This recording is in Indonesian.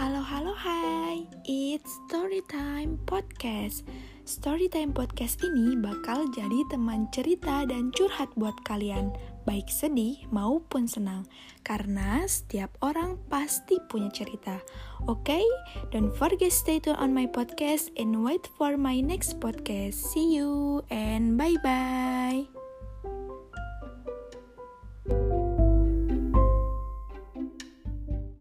Halo, halo, hai. It's Storytime Podcast. Storytime Podcast ini bakal jadi teman cerita dan curhat buat kalian, baik sedih maupun senang. Karena setiap orang pasti punya cerita. Oke, okay? don't forget stay tune on my podcast and wait for my next podcast. See you and bye-bye.